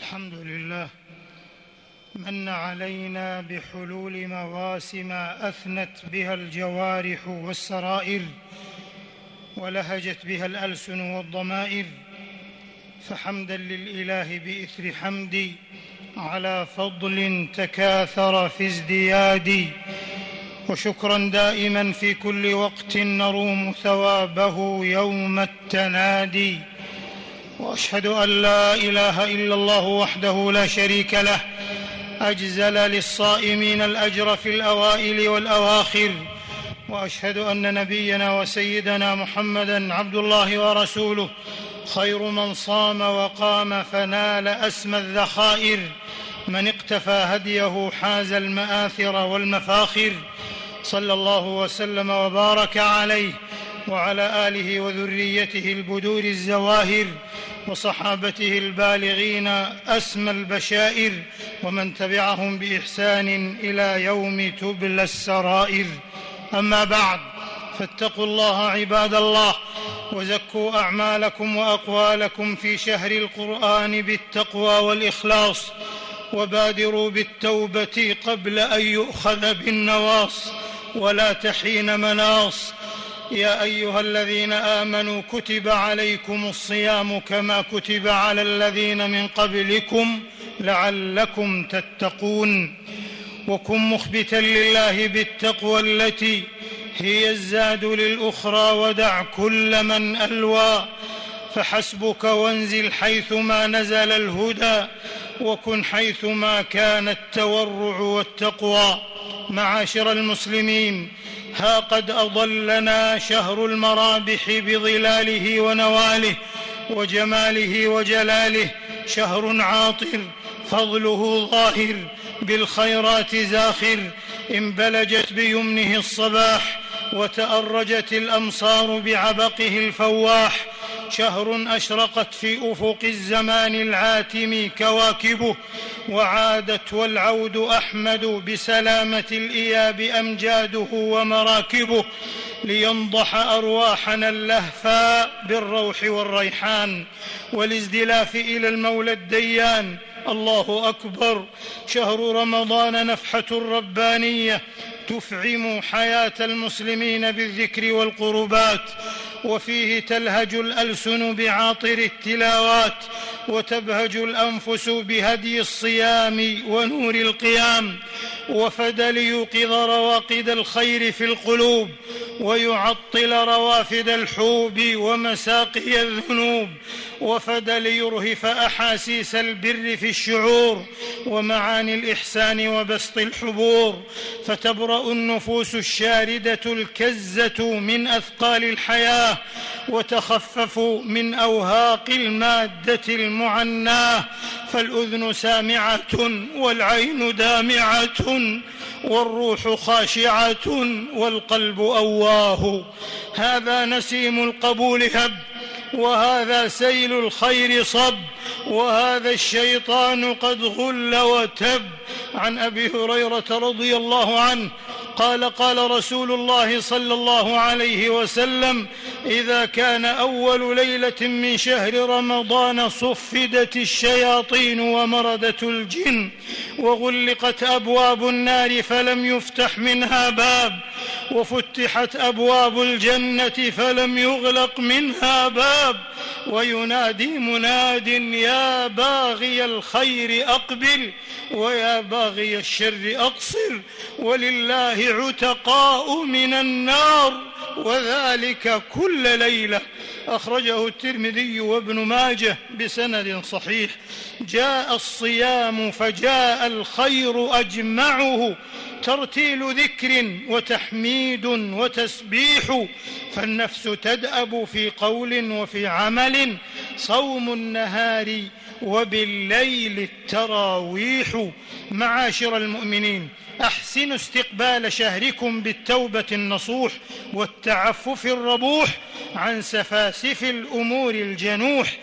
الحمد لله. من علينا بحلول مواسم أثنت بها الجوارح والسرائر ولهجت بها الألسن والضمائر فحمدا للإله بإثر حمدي على فضل تكاثر في ازديادي وشكرا دائما في كل وقت نروم ثوابه يوم التنادي. وأشهد أن لا إله إلا الله وحده لا شريك له أجزل للصائمين الأجر في الأوائل والأواخر وأشهد أن نبينا وسيدنا محمدا عبد الله ورسوله خير من صام وقام فنال أسمى الذخائر من اقتفى هديه حاز المآثر والمفاخر صلى الله وسلم وبارك عليه وعلى آله وذريته البدور الزواهر وصحابته البالغين أسمى البشائر ومن تبعهم بإحسان إلى يوم تبلى السرائر. أما بعد فاتقوا الله عباد الله وزكوا أعمالكم وأقوالكم في شهر القرآن بالتقوى والإخلاص وبادروا بالتوبة قبل أن يؤخذ بالنواص. ولا تحين مناص. يا أيها الذين آمنوا كتب عليكم الصيام كما كتب على الذين من قبلكم لعلكم تتقون. وكن مخبتا لله بالتقوى التي هي الزاد للأخرى ودع كل من ألوى. فحسبك وانزل حيثما نزل الهدى. وكن حيثما كان التورع والتقوى. معاشر المسلمين ها قد أضلنا شهر المرابح بظلاله ونواله وجماله وجلاله. شهر عاطر فضله ظاهر بالخيرات زاخر. انبلجت بيمنه الصباح وتأرجت الأمصار بعبقه الفواح. شهر أشرقت في أفق الزمان العاتم كواكبه وعادت والعود أحمد بسلامة الإياب أمجاده ومراكبه لينضح أرواحنا اللهفاء بالروح والريحان والازدلاف إلى المولى الديان. الله أكبر. شهر رمضان نفحة ربانية تفعم حياة المسلمين بالذكر والقربات. وفيه تلهج الألسن بعاطر التلاوات وتبهج الأنفس بهدي الصيام ونور القيام وفد ليوقظ رواقد الخير في القلوب ويعطل روافد الحوب ومساقي الذنوب وفد ليرهف أحاسيس البر في الشعور ومعاني الإحسان وبسط الحبور فتبرأ النفوس الشاردة الكزة من أثقال الحياة. وتخفف من أوهاق المادة المعناه فالأذن سامعة والعين دامعة والروح خاشعة والقلب أواه. هذا نسيم القبول هب وهذا سيل الخير صب وهذا الشيطان قد غل وتب. عن أبي هريرة رضي الله عنه قال قال رسول الله صلى الله عليه وسلم إذا كان أول ليلة من شهر رمضان صفدت الشياطين ومردت الجن وغلقت أبواب النار فلم يفتح منها باب وفتحت أبواب الجنة فلم يغلق منها باب وينادي مناد يا باغي الخير أقبل ويا باغي الشر أقصر ولله عتقاء من النار وذلك كل ليلة. أخرجه الترمذي وابن ماجه بسند صحيح. جاء الصيام فجاء الخير أجمعه. ترتيل ذكر وتحميد وتسبيح فالنفس تدأب في قول وفي عمل. صوم النهار وبالليل التراويح معاشر المؤمنين. أحسنوا استقبال شهركم بالتوبة النصوح والتعفف الربوح عن سفاسف الأمور الجنوح.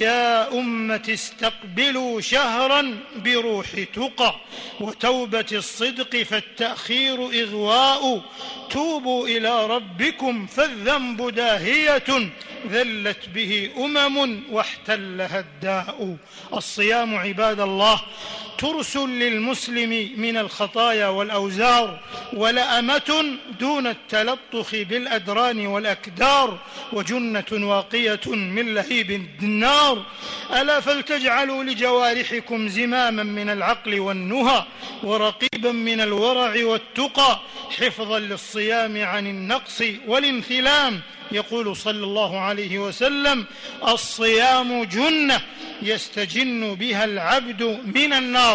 يا أمة استقبلوا شهرا بروح تقى وتوبة الصدق فالتأخير إغواء. توبوا إلى ربكم فالذنب داهية. ذلت به أمم واحتلها الداء. الصيام عباد الله ترس للمسلم من الخطايا والأوزار ولأمة دون التلطخ بالأدران والأكدار وجنة واقية من لهيب النار. ألا فلتجعلوا لجوارحكم زماما من العقل والنهى ورقيبا من الورع والتقى حفظا للصيام عن النقص والانثلام. يقول صلى الله عليه وسلم الصيام جنة يستجن بها العبد من النار.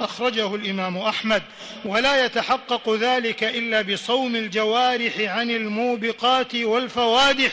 أخرجه الإمام أحمد. ولا يتحقق ذلك إلا بصوم الجوارح عن الموبقات والفوادح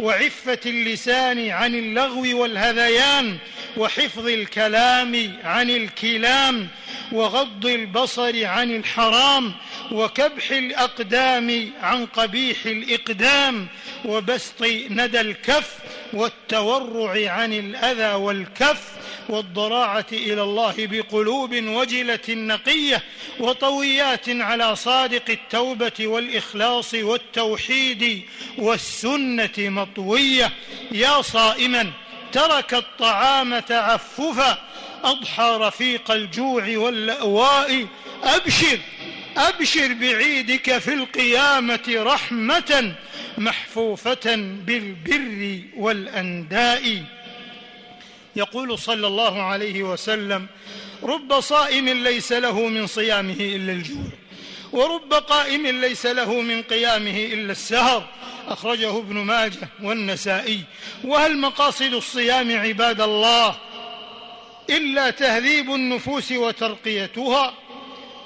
وعفة اللسان عن اللغو والهذيان وحفظ الكلام عن الكلام وغض البصر عن الحرام وكبح الأقدام عن قبيح الإقدام وبسط ندى الكف والتورع عن الأذى والكف والضراعه إلى الله بقلوب وجلة نقية وطويات على صادق التوبة والإخلاص والتوحيد والسنة مطوية. يا صائما ترك الطعام تعففا اضحى رفيق الجوع واللأواء. أبشر أبشر بعيدك في القيامة رحمة محفوفة بالبر والأنداء. يقول صلى الله عليه وسلم رب صائم ليس له من صيامه إلا الجوع ورب قائم ليس له من قيامه إلا السهر. أخرجه ابن ماجه والنسائي وهل مقاصد الصيام عباد الله إلا تهذيب النفوس وترقيتها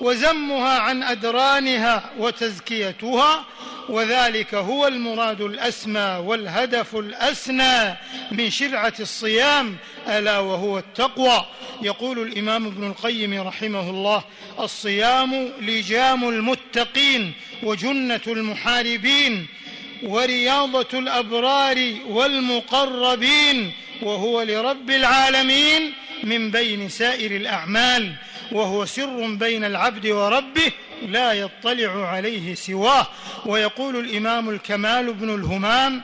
وزمها عن أدرانها وتزكيتها وذلك هو المراد الأسمى والهدف الأسنى من شرعة الصيام ألا وهو التقوى. يقول الإمام ابن القيم رحمه الله الصيام لجام المتقين وجنة المحاربين. ورياضة الأبرار والمقربين وهو لرب العالمين من بين سائر الأعمال وهو سر بين العبد وربه لا يطلع عليه سواه. ويقول الإمام الكمال بن الهمام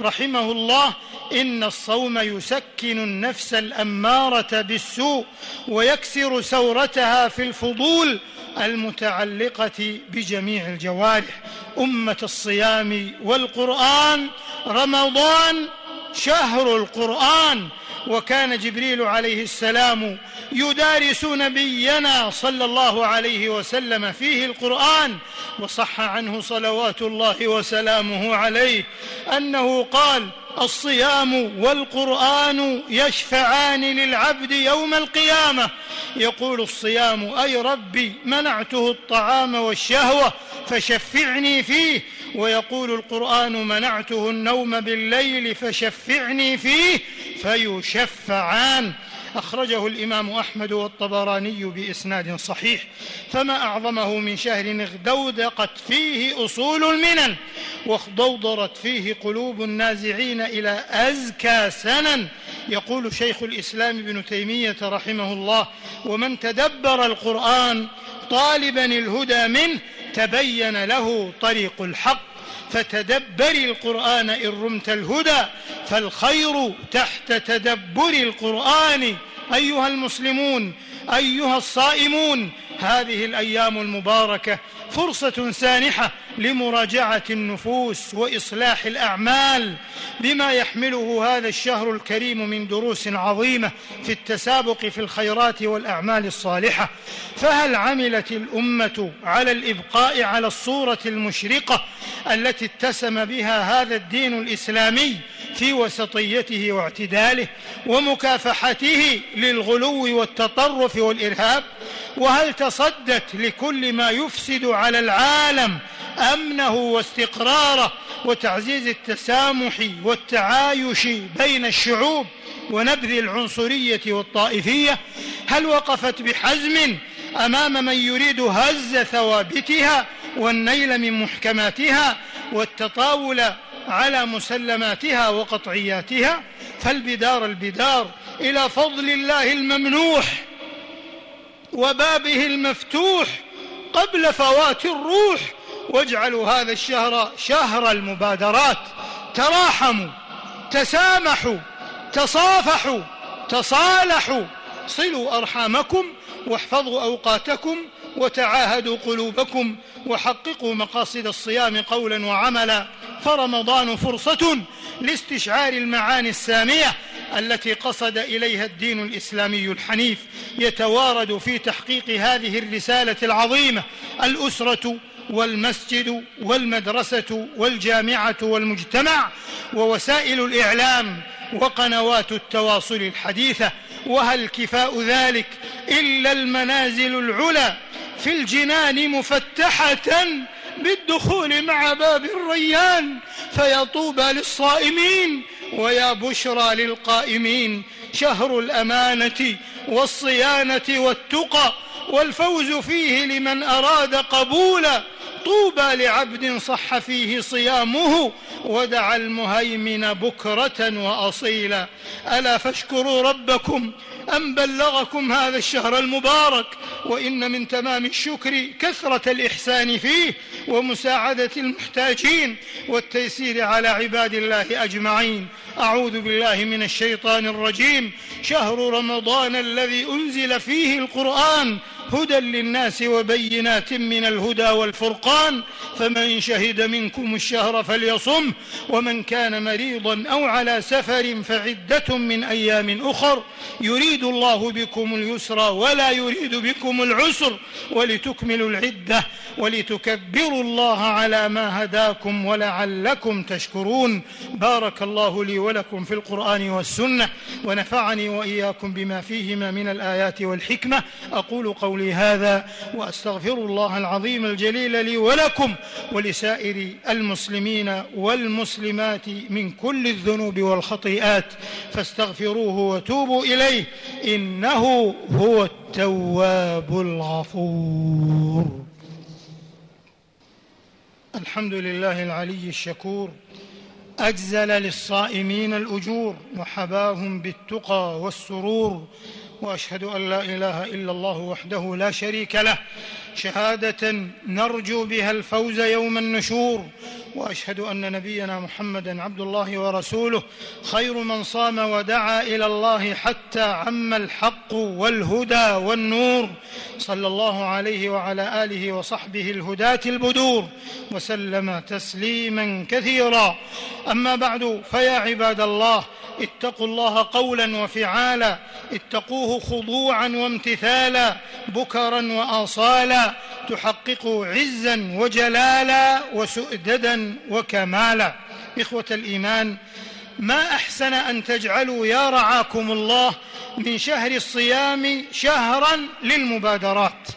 رحمه الله إن الصوم يسكن النفس الأمارة بالسوء ويكسر سورتها في الفضول المتعلقة بجميع الجوارح. أمة الصيام والقرآن رمضان شهر القرآن. وكان جبريل عليه السلام يدارس نبينا صلى الله عليه وسلم فيه القرآن وصح عنه صلوات الله وسلامه عليه أنه قال الصيام والقرآن يشفعان للعبد يوم القيامة. يقول الصيام أي ربي منعته الطعام والشهوة فشفعني فيه. ويقول القرآن منعته النوم بالليل فشفعني فيه. فيشفعان. أخرجه الإمام أحمد والطبراني بإسناد صحيح. فما أعظمه من شهر اغدودقت فيه أصول المنن واخضوضرت فيه قلوب النازعين إلى أزكى سنن. يقول شيخ الإسلام ابن تيمية رحمه الله ومن تدبر القرآن طالبا الهدى منه تبين له طريق الحق فتدبري القرآن إن رمت الهدى فالخير تحت تدبر القرآن. أيها المسلمون أيها الصائمون هذه الأيام المباركة فرصة سانحة لمراجعة النفوس وإصلاح الأعمال بما يحمله هذا الشهر الكريم من دروس عظيمة في التسابق في الخيرات والأعمال الصالحة. فهل عملت الأمة على الإبقاء على الصورة المشرقة التي اتسم بها هذا الدين الإسلامي في وسطيته واعتداله ومكافحته للغلو والتطرف والإرهاب؟ وهل تصدت لكل ما يفسد على العالم أمنه واستقراره وتعزيز التسامح والتعايش بين الشعوب ونبذ العنصرية والطائفية هل وقفت بحزم أمام من يريد هز ثوابتها والنيل من محكماتها والتطاول على مسلماتها وقطعياتها؟ فالبدار البدار إلى فضل الله الممنوح وبابه المفتوح قبل فوات الروح واجعلوا هذا الشهر شهر المبادرات. تراحموا تسامحوا تصافحوا تصالحوا. صلوا أرحامكم واحفظوا أوقاتكم وتعاهدوا قلوبكم وحققوا مقاصد الصيام قولا وعملا. فرمضان فرصة لاستشعار المعاني السامية التي قصد إليها الدين الإسلامي الحنيف. يتوارد في تحقيق هذه الرسالة العظيمة الأسرة والمسجد والمدرسة والجامعة والمجتمع ووسائل الإعلام وقنوات التواصل الحديثة. وهل كفاء ذلك إلا المنازل العلى في الجنان مفتحة بالدخول مع باب الريان؟ فيا طوبى للصائمين ويا بشرى للقائمين. شهر الأمانة والصيانة والتقى والفوز فيه لمن أراد قبولا. طوبى لعبد صح فيه صيامه ودعا المهيمن بكرة وأصيلا. ألا فاشكروا ربكم أن بلغكم هذا الشهر المبارك؟ وإن من تمام الشكر كثرة الإحسان فيه ومساعدة المحتاجين والتيسير على عباد الله أجمعين. أعوذ بالله من الشيطان الرجيم. شهر رمضان الذي أنزل فيه القرآن هدى للناس وبينات من الهدى والفرقان فمن شهد منكم الشهر فليصم ومن كان مريضا أو على سفر فعدة من أيام أخر يريد الله بكم اليسر ولا يريد بكم العسر ولتكملوا العدة ولتكبروا الله على ما هداكم ولعلكم تشكرون. بارك الله لي ولكم في القرآن والسنة ونفعني وإياكم بما فيهما من الآيات والحكمة. أقول قولي هذا وأستغفر الله العظيم الجليل لي ولكم ولسائر المسلمين والمسلمات من كل الذنوب والخطيئات فاستغفروه وتوبوا إليه إنه هو التواب الغفور. الحمد لله العلي الشكور أجزل للصائمين الأجور وحباهم بالتقى والسرور وأشهد أن لا إله إلا الله وحده لا شريك له شهادة نرجو بها الفوز يوم النشور. وأشهد أن نبينا محمدا عبد الله ورسوله خير من صام ودعا إلى الله حتى عم الحق والهدى والنور. صلى الله عليه وعلى آله وصحبه الهداة البدور. وسلم تسليما كثيرا. أما بعد فيا عباد الله اتقوا الله قولا وفعالا. اتقوه خضوعا وامتثالا بكرا واصالا. تحققوا عزا وجلالا وسؤددا وكمالا. إخوة الإيمان ما أحسن أن تجعلوا يا رعاكم الله من شهر الصيام شهرا للمبادرات؟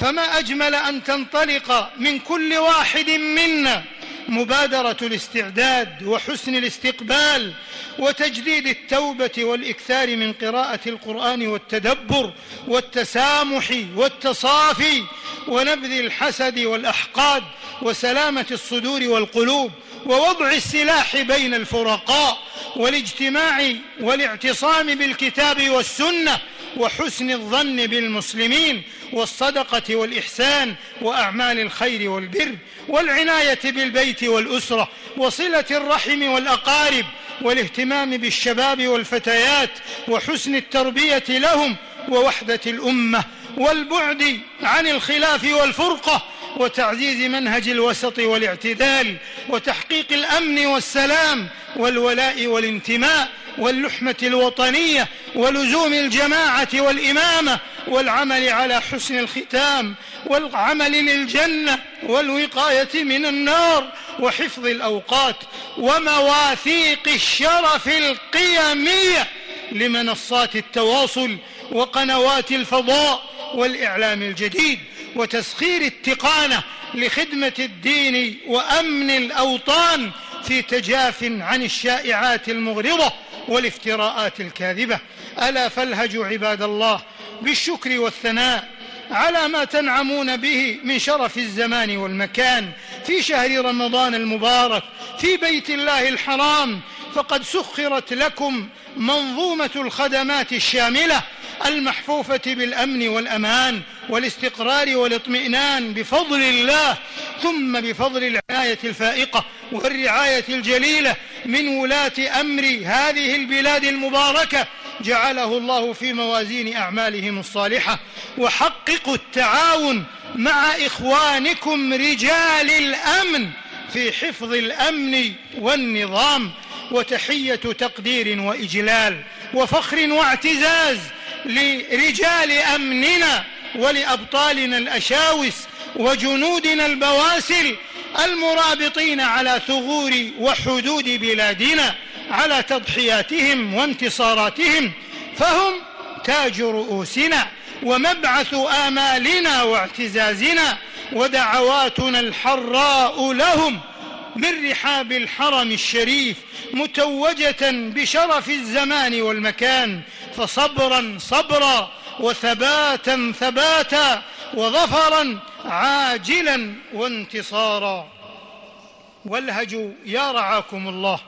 فما أجمل أن تنطلق من كل واحد منا مبادرة الاستعداد وحسن الاستقبال وتجديد التوبة والإكثار من قراءة القرآن والتدبر والتسامح والتصافي ونبذ الحسد والأحقاد وسلامة الصدور والقلوب ووضع السلاح بين الفرقاء والاجتماع والاعتصام بالكتاب والسنة وحسن الظن بالمسلمين والصدقة والإحسان وأعمال الخير والبر والعناية بالبيت والأسرة وصلة الرحم والأقارب والاهتمام بالشباب والفتيات وحسن التربية لهم ووحدة الأمة والبعد عن الخلاف والفرقة وتعزيز منهج الوسط والاعتدال وتحقيق الأمن والسلام والولاء والانتماء واللحمة الوطنية ولزوم الجماعة والإمامة والعمل على حسن الختام والعمل للجنة والوقاية من النار وحفظ الأوقات ومواثيق الشرف القيمية لمنصات التواصل وقنوات الفضاء والإعلام الجديد وتسخير التقانة لخدمة الدين وأمن الأوطان في تجاف عن الشائعات المغرضة والافتراءات الكاذبة. ألا فالهجوا عباد الله بالشكر والثناء على ما تنعمون به من شرف الزمان والمكان. في شهر رمضان المبارك في بيت الله الحرام فقد سخرت لكم منظومة الخدمات الشاملة. المحفوفة بالأمن والأمان والاستقرار والاطمئنان بفضل الله ثم بفضل العناية الفائقة والرعاية الجليلة من ولاة أمر هذه البلاد المباركة جعله الله في موازين أعمالهم الصالحة. وحققوا التعاون مع إخوانكم رجال الأمن في حفظ الأمن والنظام وتحية تقدير وإجلال وفخر واعتزاز لرجال أمننا ولأبطالنا الأشاوس وجنودنا البواسل المرابطين على ثغور وحدود بلادنا على تضحياتهم وانتصاراتهم فهم تاج رؤوسنا ومبعث آمالنا واعتزازنا ودعواتنا الحراء لهم من رحاب الحرم الشريف متوجة بشرف الزمان والمكان فصبرا صبرا وثباتا ثباتا وظفرا عاجلا وانتصارا. والهجوا يا رعاكم الله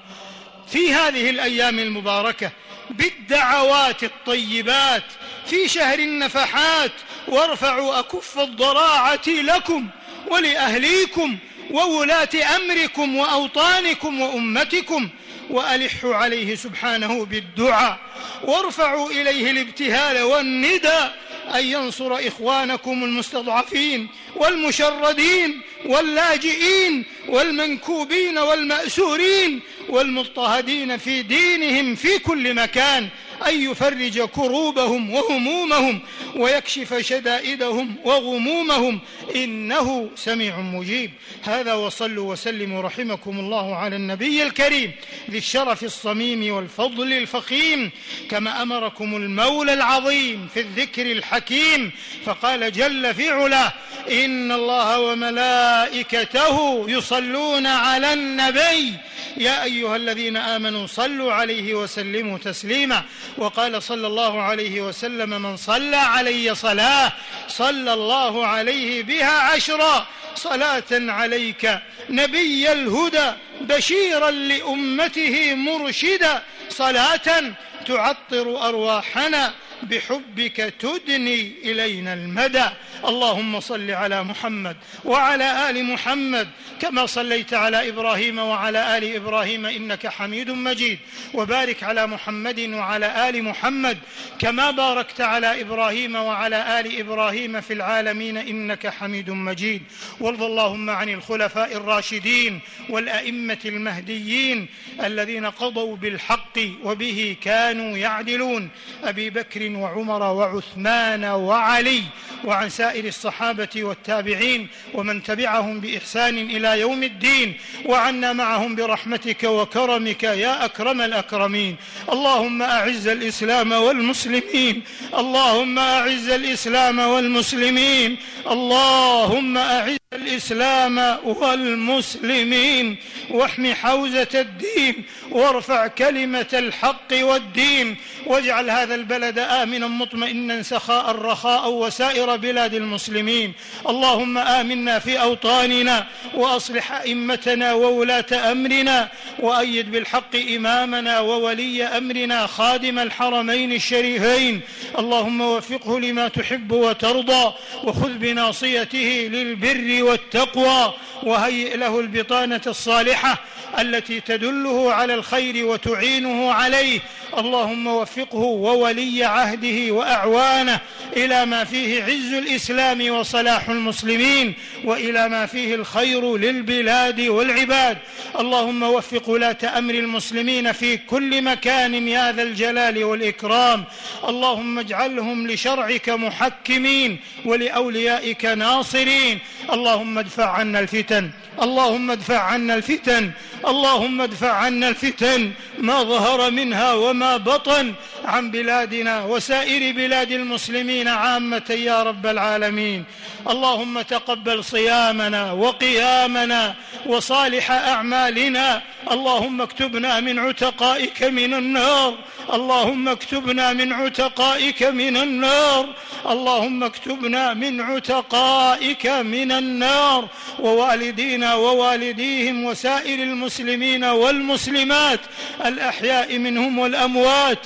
في هذه الأيام المباركة بالدعوات الطيبات في شهر النفحات وارفعوا أكف الضراعة لكم ولأهليكم وولاة أمركم وأوطانكم وأمتكم وألحوا عليه سبحانه بالدعاء. وارفعوا إليه الابتهال والندى أن ينصر إخوانكم المستضعفين والمشردين واللاجئين والمنكوبين والمأسورين والمضطهدين في دينهم في كل مكان. أن يفرج كروبهم وهمومهم ويكشف شدائدهم وغمومهم. إنه سميع مجيب. هذا وصلوا وسلموا رحمكم الله على النبي الكريم ذي الشرف الصميم والفضل الفخيم. كما أمركم المولى العظيم في الذكر الحكيم. فقال جل في علاه إن الله وملائكته يصلون على النبي. يا أيها الذين آمنوا صلوا عليه وسلموا تسليما. وقال صلى الله عليه وسلم من صلى علي صلاة صلى الله عليه بها عشرا صلاة عليك. نبي الهدى بشيرا لأمته مرشدا صلاة تعطر أرواحنا بحبك تدني إلينا المدى. اللهم صل على محمد وعلى آل محمد كما صليت على إبراهيم وعلى آل إبراهيم إنك حميد مجيد. وبارك على محمد وعلى آل محمد كما باركت على إبراهيم وعلى آل إبراهيم في العالمين إنك حميد مجيد. وارض اللهم عن الخلفاء الراشدين والأئمة المهديين الذين قضوا بالحق وبه كانوا يعدلون. أبي بكر وعمر وعثمان وعلي وعن سائر الصحابة والتابعين ومن تبعهم بإحسان إلى يوم الدين وعنا معهم برحمتك وكرمك يا أكرم الأكرمين. اللهم أعز الإسلام والمسلمين. اللهم أعز الإسلام والمسلمين. اللهم أعز الإسلام والمسلمين واحم حوزة الدين وارفع كلمة الحق والدين واجعل هذا البلد آمنا مطمئنا سخاء رخاء وسائر بلاد المسلمين. اللهم آمنا في أوطاننا وأصلح أئمتنا وولاة أمرنا وأيد بالحق إمامنا وولي أمرنا خادم الحرمين الشريفين. اللهم وفقه لما تحب وترضى وخذ بناصيته للبر والتقوى وهيئ له البطانة الصالحة التي تدله على الخير وتعينه عليه اللهم وفقه وولي عهده وأعوانه إلى ما فيه عز الإسلام وصلاح المسلمين وإلى ما فيه الخير للبلاد والعباد. اللهم وفق ولاة أمر المسلمين في كل مكان يا ذا الجلال والإكرام. اللهم اجعلهم لشرعك محكمين ولأوليائك ناصرين. اللهم ادفع عنا الفتن. اللهم ادفع عنا الفتن. اللهم ادفع عنا الفتن. ما ظهر منها وما بطن عن بلادنا وسائر بلاد المسلمين عامة يا رب العالمين. اللهم تقبل صيامنا وقيامنا وصالح أعمالنا. اللهم اكتبنا من عتقائك من النار. اللهم اكتبنا من عتقائك من النار. اللهم اكتبنا من عتقائك من النار. ووالدينا ووالديهم وسائر المسلمين والمسلمات الأحياء منهم والأموات.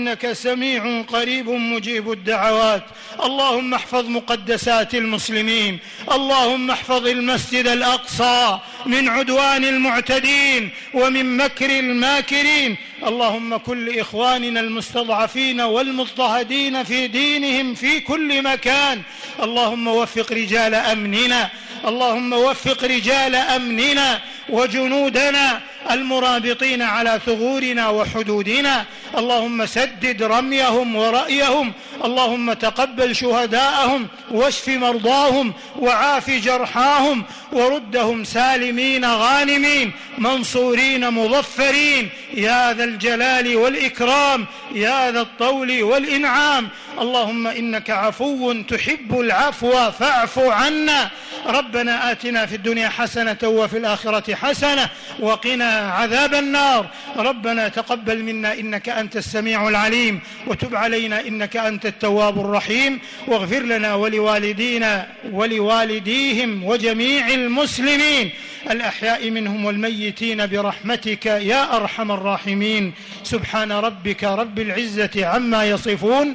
إنك سميع قريب مجيب الدعوات. اللهم احفظ مقدسات المسلمين. اللهم احفظ المسجد الأقصى من عدوان المعتدين ومن مكر الماكرين. اللهم كن لاخواننا المستضعفين والمضطهدين في دينهم في كل مكان. اللهم وفق رجال أمننا. اللهم وفق رجال أمننا. وجنودنا المرابطين على ثغورنا وحدودنا. اللهم سدد رميهم ورأيهم. اللهم تقبل شهداءهم واشف مرضاهم وعاف جرحاهم وردهم سالمين غانمين. منصورين مظفرين. يا ذا الجلال والإكرام. يا ذا الطول والإنعام. اللهم إنك عفو تحب العفو فاعف عنا. ربنا آتنا في الدنيا حسنة وفي الآخرة حسنة وقنا عذاب النار. ربنا تقبل منا إنك أنت السميع العليم وتب علينا إنك أنت التواب الرحيم. واغفر لنا ولوالدينا ولوالديهم وجميع المسلمين. الأحياء منهم والميتين برحمتك يا أرحم الراحمين. سبحان ربك رب العزة عما يصفون